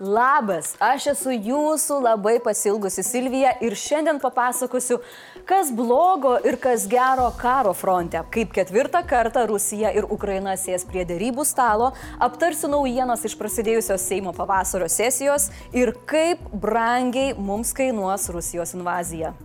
Labas, aš esu jūsų labai pasilgusi Silvija ir šiandien papasakosiu, kas blogo ir kas gero karo fronte. Kaip ketvirtą kartą Rusija ir Ukraina sės prie dėrybų stalo, aptarsiu naujienas iš prasidėjusios Seimo pavasario sesijos ir kaip brangiai mums kainuos Rusijos invazija.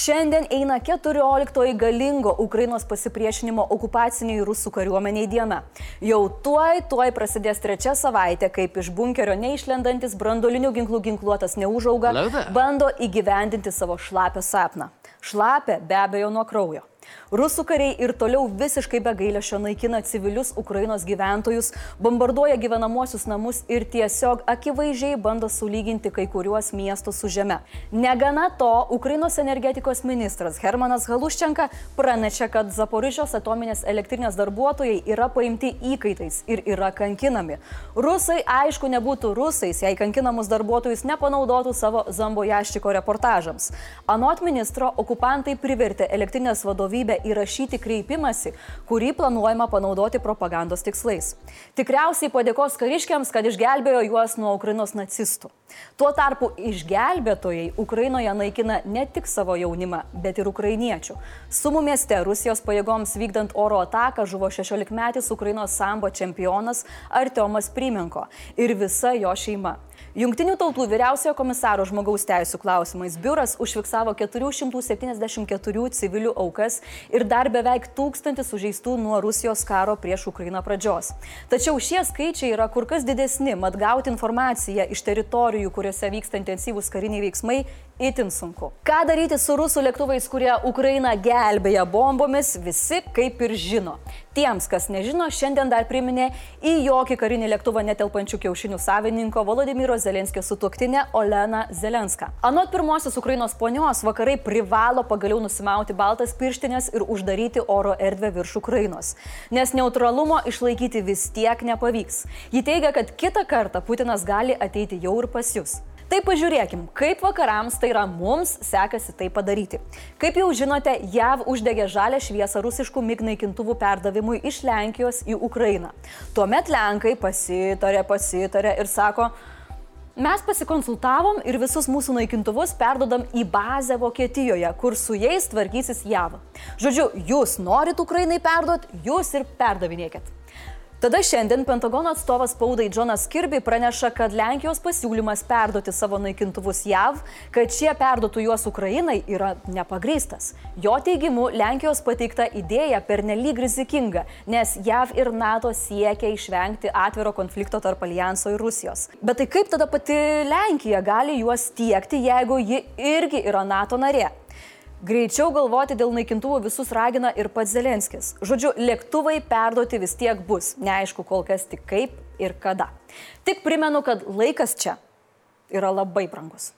Šiandien eina 14 galingo Ukrainos pasipriešinimo okupaciniai rusų kariuomeniai diena. Jau tuoj, tuoj prasidės trečia savaitė, kaip iš bunkerio neišlendantis brandolinių ginklų ginkluotas neužauga, bando įgyvendinti savo šlapę sapną. Šlapę be abejo nuo kraujo. Rusų kariai ir toliau visiškai be gailėšio naikina civilius Ukrainos gyventojus, bombarduoja gyvenamuosius namus ir tiesiog akivaizdžiai bando sulyginti kai kuriuos miestus su žeme. Negana to, Ukrainos energetikos ministras Hermanas Galuščenka pranešė, kad Zaporižios atominės elektrinės darbuotojai yra paimti įkaitais ir yra kankinami. Rusai, aišku, nebūtų rusais, jei kankinamus darbuotojus nepanaudotų savo Zambojaščiko reportažams. Anot ministro, okupantai privertė elektrinės vadovybę įrašyti kreipimąsi, kurį planuojama panaudoti propagandos tikslais. Tikriausiai padėkos kariškiams, kad išgelbėjo juos nuo Ukrainos nacistų. Tuo tarpu išgelbėtojai Ukrainoje naikina ne tik savo jaunimą, bet ir ukrainiečių. Sumų mieste Rusijos pajėgoms vykdant oro ataką žuvo 16-metis Ukrainos sambo čempionas Artiomas Primenko ir visa jo šeima. Junktinių tautų vyriausiojo komisaro žmogaus teisų klausimais biuras užfiksavo 474 civilių aukas ir dar beveik tūkstantis sužeistų nuo Rusijos karo prieš Ukrainą pradžios. Tačiau šie skaičiai yra kur kas didesni, mat gauti informaciją iš teritorijų, kuriuose vyksta intensyvūs kariniai veiksmai, itin sunku. Ką daryti su rusų lėktuvais, kurie Ukrainą gelbėja bombomis, visi kaip ir žino. Tiems, kas nežino, šiandien dar priminė į jokį karinį lėktuvą netelpančių kiaušinių savininko Volodymyro Zelenskio sutuoktinę Oleną Zelenską. Anot pirmosios Ukrainos ponios, vakarai privalo pagaliau nusimauti baltas pirštinės ir uždaryti oro erdvę virš Ukrainos, nes neutralumo išlaikyti vis tiek nepavyks. Ji teigia, kad kitą kartą Putinas gali ateiti jau ir pas jūs. Tai pažiūrėkim, kaip vakarams, tai yra mums, sekasi tai padaryti. Kaip jau žinote, JAV uždegė žalę šviesą rusiškų MIG naikintuvų perdavimui iš Lenkijos į Ukrainą. Tuomet Lenkai pasitarė, pasitarė ir sako, Mes pasikonsultavom ir visus mūsų naikintuvus perdodam į bazę Vokietijoje, kur su jais tvarkysis JAV. Žodžiu, jūs norit Ukrainai perduoti, jūs ir perdavinėkit. Tada šiandien Pentagono atstovas spaudai Jonas Kirby praneša, kad Lenkijos pasiūlymas perduoti savo naikintuvus JAV, kad šie perduotų juos Ukrainai, yra nepagrystas. Jo teigimu, Lenkijos pateikta idėja pernelyg rizikinga, nes JAV ir NATO siekia išvengti atviro konflikto tarp Alijanso ir Rusijos. Bet tai kaip tada pati Lenkija gali juos tiekti, jeigu ji irgi yra NATO narė? Greičiau galvoti dėl naikintuvų visus ragina ir pats Zelenskis. Žodžiu, lėktuvai perduoti vis tiek bus, neaišku kol kas tik kaip ir kada. Tik primenu, kad laikas čia yra labai brangus.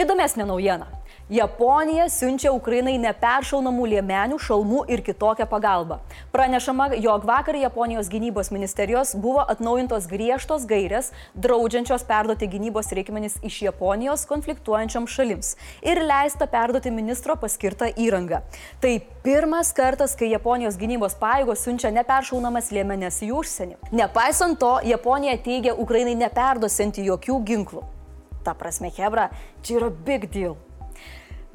Įdomesnė naujiena. Japonija siunčia Ukrainai neperšaunamų liemenių, šalmų ir kitokią pagalbą. Pranešama, jog vakar Japonijos gynybos ministerijos buvo atnaujintos griežtos gairės, draudžiančios perduoti gynybos reikmenis iš Japonijos konfliktuojančiam šalims ir leista perduoti ministro paskirtą įrangą. Tai pirmas kartas, kai Japonijos gynybos pajėgos siunčia neperšaunamas liemenes į užsienį. Nepaisant to, Japonija teigia Ukrainai neperduosianti jokių ginklų. Ta prasme, Hebra, čia yra big deal.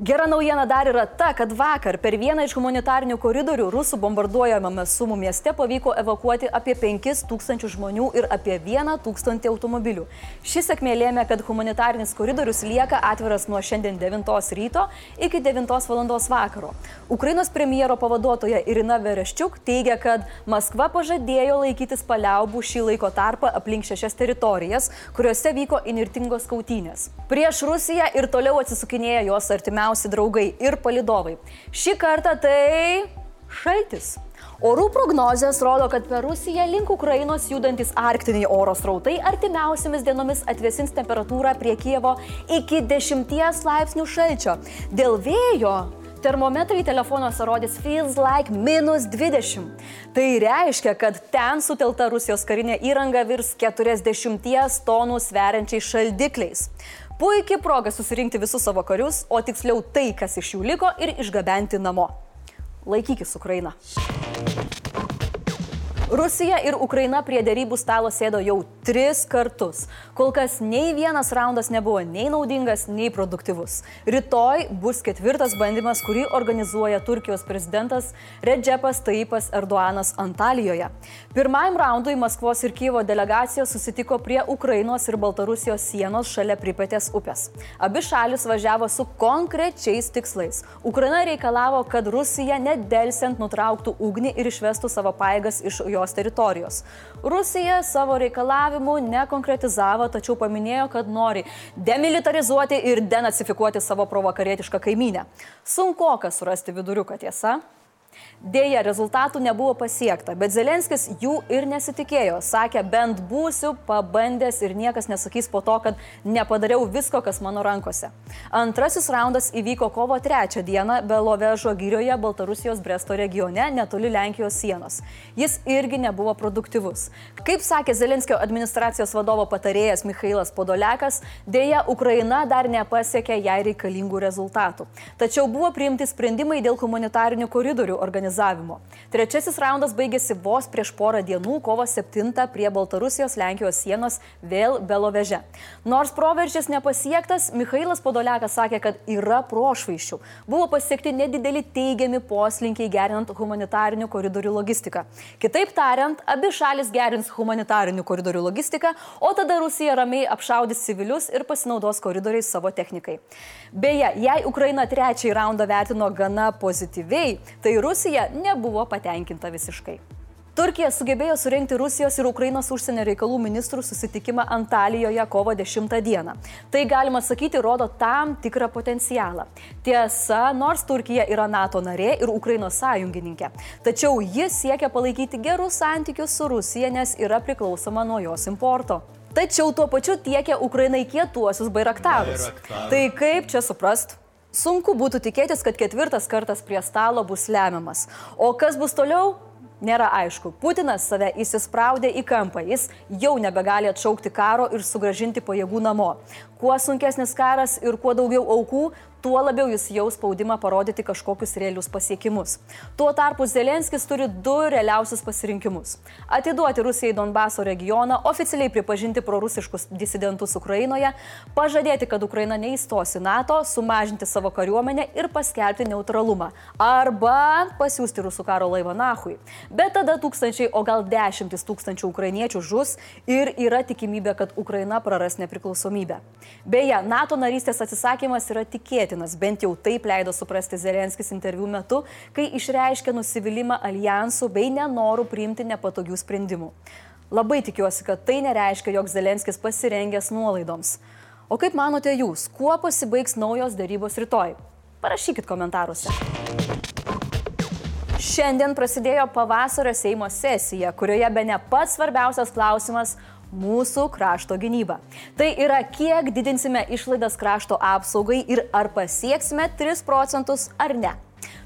Gera naujiena dar yra ta, kad vakar per vieną iš humanitarinių koridorių rusų bombarduojamame Sumų mieste pavyko evakuoti apie 5000 žmonių ir apie 1000 automobilių. Ši sėkmė lėmė, kad humanitarinis koridorius lieka atviras nuo šiandien 9 ryto iki 9 val. vakaro. Ukrainos premjero pavaduotoja Irina Vereščiuk teigia, kad Maskva pažadėjo laikytis paliaubų šį laiko tarpą aplink šešias teritorijas, kuriuose vyko inirtingos kautynės. Prieš Rusiją ir toliau atsisukinėja jos artimiausios artimiausi draugai ir palidovai. Šį kartą tai šaltis. Orų prognozijas rodo, kad per Rusiją link Ukrainos judantis arktiniai oro srautai artimiausiamis dienomis atvesins temperatūrą prie Kievo iki 10 laipsnių šalčio. Dėl vėjo termometrai telefonuose rodys feels like minus 20. Tai reiškia, kad ten sutelta Rusijos karinė įranga virs 40 tonų sveriančiais šaldikliais. Puikiai proga susirinkti visus savo karius, o tiksliau tai, kas iš jų liko, ir išgabenti namo. Laikykis Ukraina. Rusija ir Ukraina prie dėrybų stalo sėdo jau tris kartus. Kol kas nei vienas raundas nebuvo nei naudingas, nei produktyvus. Rytoj bus ketvirtas bandymas, kurį organizuoja Turkijos prezidentas Redžepas Taipas Erdoanas Antalijoje. Pirmajam raundui Maskvos ir Kyivo delegacijos susitiko prie Ukrainos ir Baltarusijos sienos šalia Pripetės upės. Abi šalis važiavo su konkrečiais tikslais. Ukraina reikalavo, kad Rusija nedelsiant nutrauktų ugnį ir išvestų savo paėgas iš jo jos teritorijos. Rusija savo reikalavimų nekonkretizavo, tačiau paminėjo, kad nori demilitarizuoti ir denacifikuoti savo provakarietišką kaimynę. Sunku kas surasti viduriuką tiesa. Deja, rezultatų nebuvo pasiekta, bet Zelenskis jų ir nesitikėjo. Sakė, bent būsiu pabandęs ir niekas nesakys po to, kad nepadariau visko, kas mano rankose. Antrasis raundas įvyko kovo 3 dieną Belovežo gyrioje Baltarusijos Bresto regione, netoli Lenkijos sienos. Jis irgi nebuvo produktyvus. Kaip sakė Zelenskio administracijos vadovo patarėjas Mikhailas Podolekas, dėja, Ukraina dar nepasiekė jai reikalingų rezultatų. Tačiau buvo priimti sprendimai dėl humanitarinių koridorių organizavimo. Trečiasis raundas baigėsi vos prieš porą dienų, kovo 7 prie Baltarusijos Lenkijos sienos vėl Beloveže. Nors proveržis nepasiektas, Mikhailas Podolekas sakė, kad yra prošvaiščių. Buvo pasiekti nedideli teigiami poslinkiai gerinant humanitarinių koridorių logistiką. Kitaip tariant, abi šalis gerins humanitarinių koridorių logistiką, o tada Rusija ramiai apšaudys civilius ir pasinaudos koridoriais savo technikai. Beje, jei Ukraina trečiąjį raundą vertino gana pozityviai, tai Rusija nebuvo patenkinta visiškai. Turkija sugebėjo surinkti Rusijos ir Ukrainos užsienio reikalų ministrų susitikimą Antalijoje kovo 10 dieną. Tai galima sakyti rodo tam tikrą potencialą. Tiesa, nors Turkija yra NATO narė ir Ukrainos sąjungininkė, tačiau jis siekia palaikyti gerus santykius su Rusija, nes yra priklausoma nuo jos importo. Tačiau tuo pačiu tiekia Ukrainai kietuosius bairaktarus. Tai kaip čia suprast? Sunku būtų tikėtis, kad ketvirtas kartas prie stalo bus lemiamas. O kas bus toliau? Nėra aišku. Putinas save įsispraudė į kampą. Jis jau nebegali atšaukti karo ir sugražinti pajėgų namo. Kuo sunkesnis karas ir kuo daugiau aukų, tuo labiau jis jau spaudimą parodyti kažkokius realius pasiekimus. Tuo tarpu Zelenskis turi du realiausius pasirinkimus - atiduoti Rusijai Donbaso regioną, oficialiai pripažinti prorusiškus disidentus Ukrainoje, pažadėti, kad Ukraina neįstos į NATO, sumažinti savo kariuomenę ir paskelbti neutralumą. Arba pasiūsti rusų karo laivą Nahui. Bet tada tūkstančiai, o gal dešimtis tūkstančių ukrainiečių žus ir yra tikimybė, kad Ukraina praras nepriklausomybę. Beje, NATO narystės atsisakymas yra tikėti tikėtinas, bent jau taip leido suprasti Zelenskis interviu metu, kai išreiškė nusivylimą alijansų bei nenorų priimti nepatogių sprendimų. Labai tikiuosi, kad tai nereiškia, jog Zelenskis pasirengęs nuolaidoms. O kaip manote jūs, kuo pasibaigs naujos darybos rytoj? Parašykit komentaruose. Šiandien prasidėjo pavasario Seimo sesija, kurioje be ne pats svarbiausias klausimas mūsų krašto gynybą. Tai yra, kiek didinsime išlaidas krašto apsaugai ir ar pasieksime 3 procentus ar ne.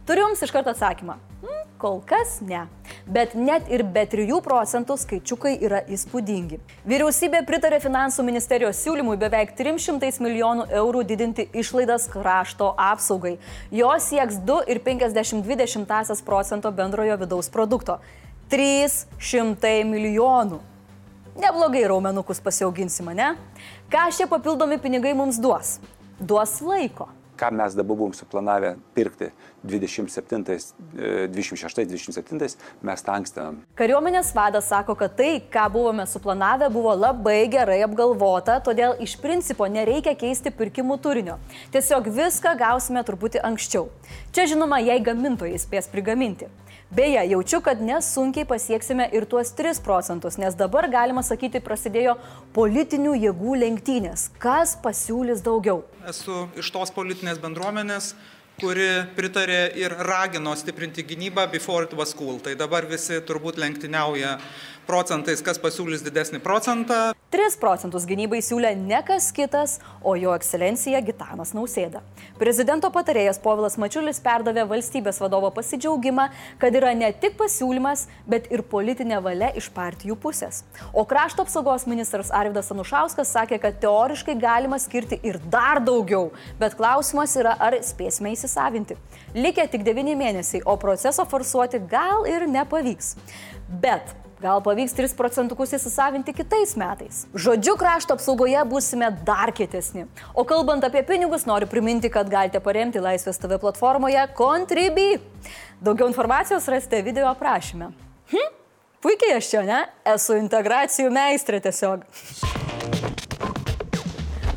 Turiu Jums iš karto atsakymą. Hmm, kol kas ne. Bet net ir be 3 procentų skaičiukai yra įspūdingi. Vyriausybė pritarė finansų ministerijos siūlymui beveik 300 milijonų eurų didinti išlaidas krašto apsaugai. Jos sieks 2,52 procento bendrojo vidaus produkto. 300 milijonų. Neblogai raumenukus pasiauginsime, ne? Ką šie papildomi pinigai mums duos? Duos laiko ką mes dabar buvom suplanavę pirkti 27, 26, 27, mes tankstinam. Kariuomenės vadas sako, kad tai, ką buvome suplanavę, buvo labai gerai apgalvota, todėl iš principo nereikia keisti pirkimų turinio. Tiesiog viską gausime truputį anksčiau. Čia žinoma, jei gamintojai spės prigaminti. Beje, jaučiu, kad nesunkiai pasieksime ir tuos 3 procentus, nes dabar galima sakyti prasidėjo politinių jėgų lenktynės. Kas pasiūlys daugiau? Esu iš tos politinės bendruomenės, kuri pritarė ir ragino stiprinti gynybą before it was cool. Tai dabar visi turbūt lenktyniauja procentais, kas pasiūlys didesnį procentą. 3 procentus gynybai siūlė ne kas kitas, o jo ekscelencija Gitanas Nausėda. Prezidento patarėjas Povilas Mačiulis perdavė valstybės vadovo pasidžiaugimą, kad yra ne tik pasiūlymas, bet ir politinė valia iš partijų pusės. O krašto apsaugos ministras Arvidas Anušauskas sakė, kad teoriškai galima skirti ir dar daugiau, bet klausimas yra, ar spėsime įsisavinti. Likę tik 9 mėnesiai, o proceso forsuoti gal ir nepavyks. Bet Gal pavyks 3 procentukus įsisavinti kitais metais. Žodžiu, krašto apsaugoje būsime dar kietesni. O kalbant apie pinigus, noriu priminti, kad galite paremti Laisvės TV platformoje Contribui. Daugiau informacijos rasite video aprašyme. Hm? Puikiai aš čia, ne? Esu integracijų meistrė tiesiog.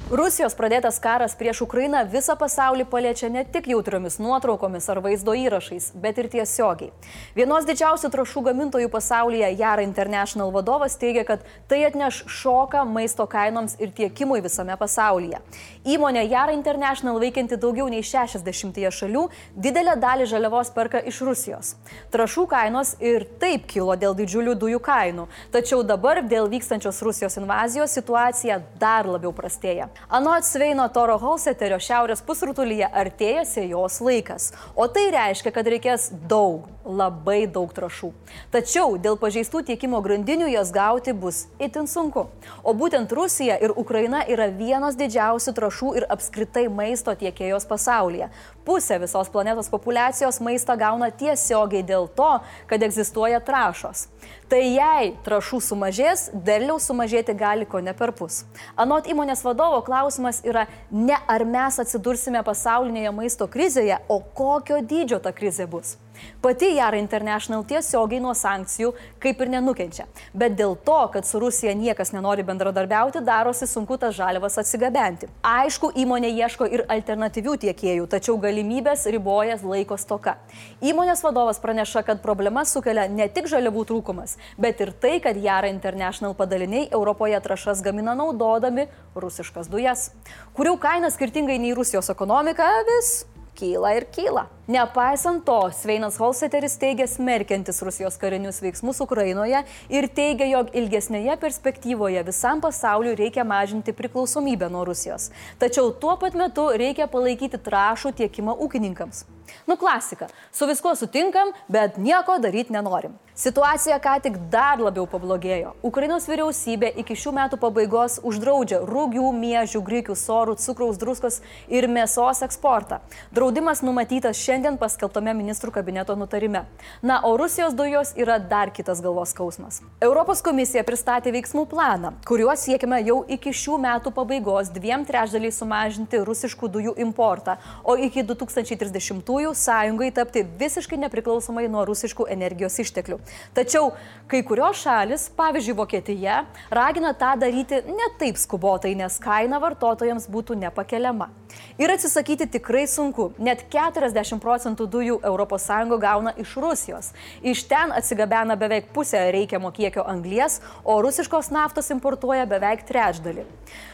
Rusijos pradėtas karas prieš Ukrainą visą pasaulį paliečia ne tik jautriomis nuotraukomis ar vaizdo įrašais, bet ir tiesiogiai. Vienos didžiausių trašų gamintojų pasaulyje Jara International vadovas teigia, kad tai atneš šoką maisto kainoms ir tiekimui visame pasaulyje. Įmonė Jara International veikianti daugiau nei 60 šalių didelę dalį žaliavos perka iš Rusijos. Trašų kainos ir taip kilo dėl didžiulių dujų kainų, tačiau dabar dėl vykstančios Rusijos invazijos situacija dar labiau prastėja. Anot Sveino Toro Holseterio šiaurės pusrutulyje artėja sėjos laikas, o tai reiškia, kad reikės daug, labai daug trašų. Tačiau dėl pažeistų tiekimo grandinių jas gauti bus itin sunku. O būtent Rusija ir Ukraina yra vienos didžiausių trašų ir apskritai maisto tiekėjos pasaulyje. Pusė visos planetos populacijos maistą gauna tiesiogiai dėl to, kad egzistuoja trašos. Tai jei trašų sumažės, derliaus sumažėti gali ko ne per pus. Anot įmonės vadovo klausimas yra ne ar mes atsidursime pasaulinėje maisto krizėje, o kokio dydžio ta krizė bus. Pati Jara International tiesiogiai nuo sankcijų kaip ir nenukenčia. Bet dėl to, kad su Rusija niekas nenori bendradarbiauti, darosi sunku tas žaliavas atsigabenti. Aišku, įmonė ieško ir alternatyvių tiekėjų, tačiau galimybės riboja laiko stoka. Įmonės vadovas praneša, kad problema sukelia ne tik žaliavų trūkumas, bet ir tai, kad Jara International padaliniai Europoje trašas gamina naudodami rusiškas dujas, kurių kaina skirtingai nei Rusijos ekonomika vis kyla ir kyla. Nepaisant to, Sveinas Holseteris teigia smerkiantis Rusijos karinius veiksmus Ukrainoje ir teigia, jog ilgesnėje perspektyvoje visam pasauliu reikia mažinti priklausomybę nuo Rusijos. Tačiau tuo pat metu reikia palaikyti trašų tiekimą ūkininkams. Nu klasika, su viskuo sutinkam, bet nieko daryti nenorim. Situacija ką tik dar labiau pablogėjo. Ukrainos vyriausybė iki šių metų pabaigos uždraudžia rūgių, miežių, grikių, sorų, cukraus, druskos ir mėsos eksportą. Draudimas numatytas šiandien paskelbtame ministrų kabineto nutarime. Na, o Rusijos dujos yra dar kitas galvos skausmas. Europos komisija pristatė veiksmų planą, kuriuo siekime jau iki šių metų pabaigos dviem trečdaliai sumažinti rusiškų dujų importą, o iki 2030-ųjų sąjungai tapti visiškai nepriklausomai nuo rusiškų energijos išteklių. Tačiau kai kurios šalis, pavyzdžiui Vokietija, ragina tą daryti ne taip skubotai, nes kaina vartotojams būtų nepakeliama. Ir atsisakyti tikrai sunku. Net 40 procentų dujų ES gauna iš Rusijos. Iš ten atsigabena beveik pusę reikiamo kiekio anglies, o rusiškos naftos importuoja beveik trečdalį.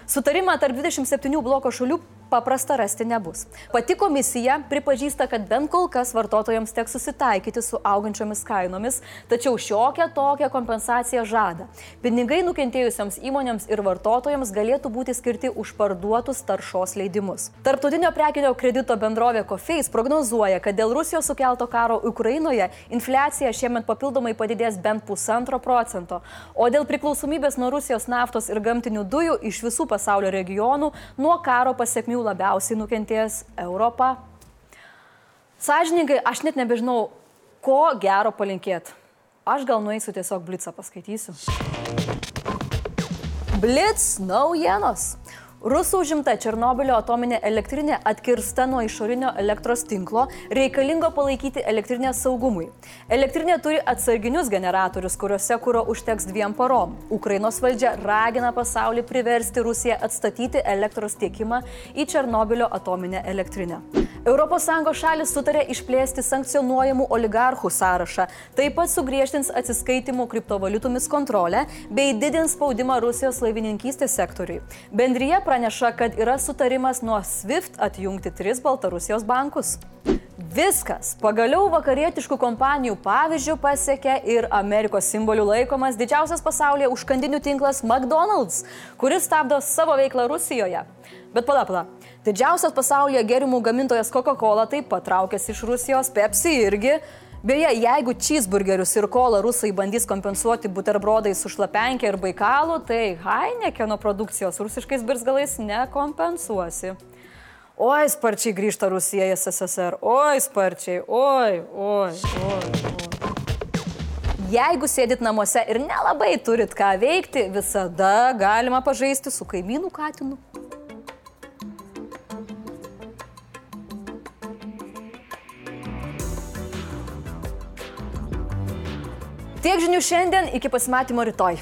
Sutarimą tarp 27 bloko šalių paprasta rasti nebus. Pati komisija pripažįsta, kad bent kol kas vartotojams teks susitaikyti su augančiomis kainomis, tačiau šiokią tokią kompensaciją žada. Pinigai nukentėjusiems įmonėms ir vartotojams galėtų būti skirti už parduotus taršos leidimus. Tarptautinio prekinio kredito bendrovė Coface prognozuoja, kad dėl Rusijos sukelto karo Ukrainoje infliacija šiemet papildomai padidės bent pusantro procento, o dėl priklausomybės nuo Rusijos naftos ir gamtinių dujų iš visų pasaulio regionų nuo karo pasiekmių labiausiai nukentės Europa. Sažininkai, aš net nebežinau, ko gero palinkėti. Aš gal nueisiu tiesiog Blitzą paskaitysiu. Blitz naujienos. Rusų užimta Černobilio atominė elektrinė atkirsta nuo išorinio elektros tinklo, reikalingo palaikyti elektrinę saugumui. Elektrinė turi atsarginius generatorius, kuriuose kūro užteks dviem parom. Ukrainos valdžia ragina pasaulį priversti Rusiją atstatyti elektros tiekimą į Černobilio atominę elektrinę. ES šalis sutarė išplėsti sankcionuojamų oligarchų sąrašą, taip pat sugriežtins atsiskaitimų kriptovaliutomis kontrolę bei didins spaudimą Rusijos laivininkystės sektoriui. Bendryje praneša, kad yra sutarimas nuo SWIFT atjungti tris Baltarusijos bankus. Viskas. Pagaliau vakarietiškų kompanijų pavyzdžių pasiekė ir Amerikos simbolių laikomas didžiausias pasaulyje užkandinių tinklas McDonald's, kuris stabdo savo veiklą Rusijoje. Bet pala, pala. Didžiausias pasaulyje gėrimų gamintojas Coca-Cola taip pat traukėsi iš Rusijos, Pepsi irgi. Beje, jeigu cheeseburgerius ir kolą rusai bandys kompensuoti buterbrodais su šlapenkė ir baikalu, tai Heinekeno produkcijos rusiškais birzgalais nekompensuosi. Oi, sparčiai grįžta Rusija į SSSR, oi, sparčiai, oi, oi, oi. oi. jeigu sėdit namuose ir nelabai turit ką veikti, visada galima pažaisti su kaimynų katinu. Tiek žinių šiandien, iki pasimatymo rytoj.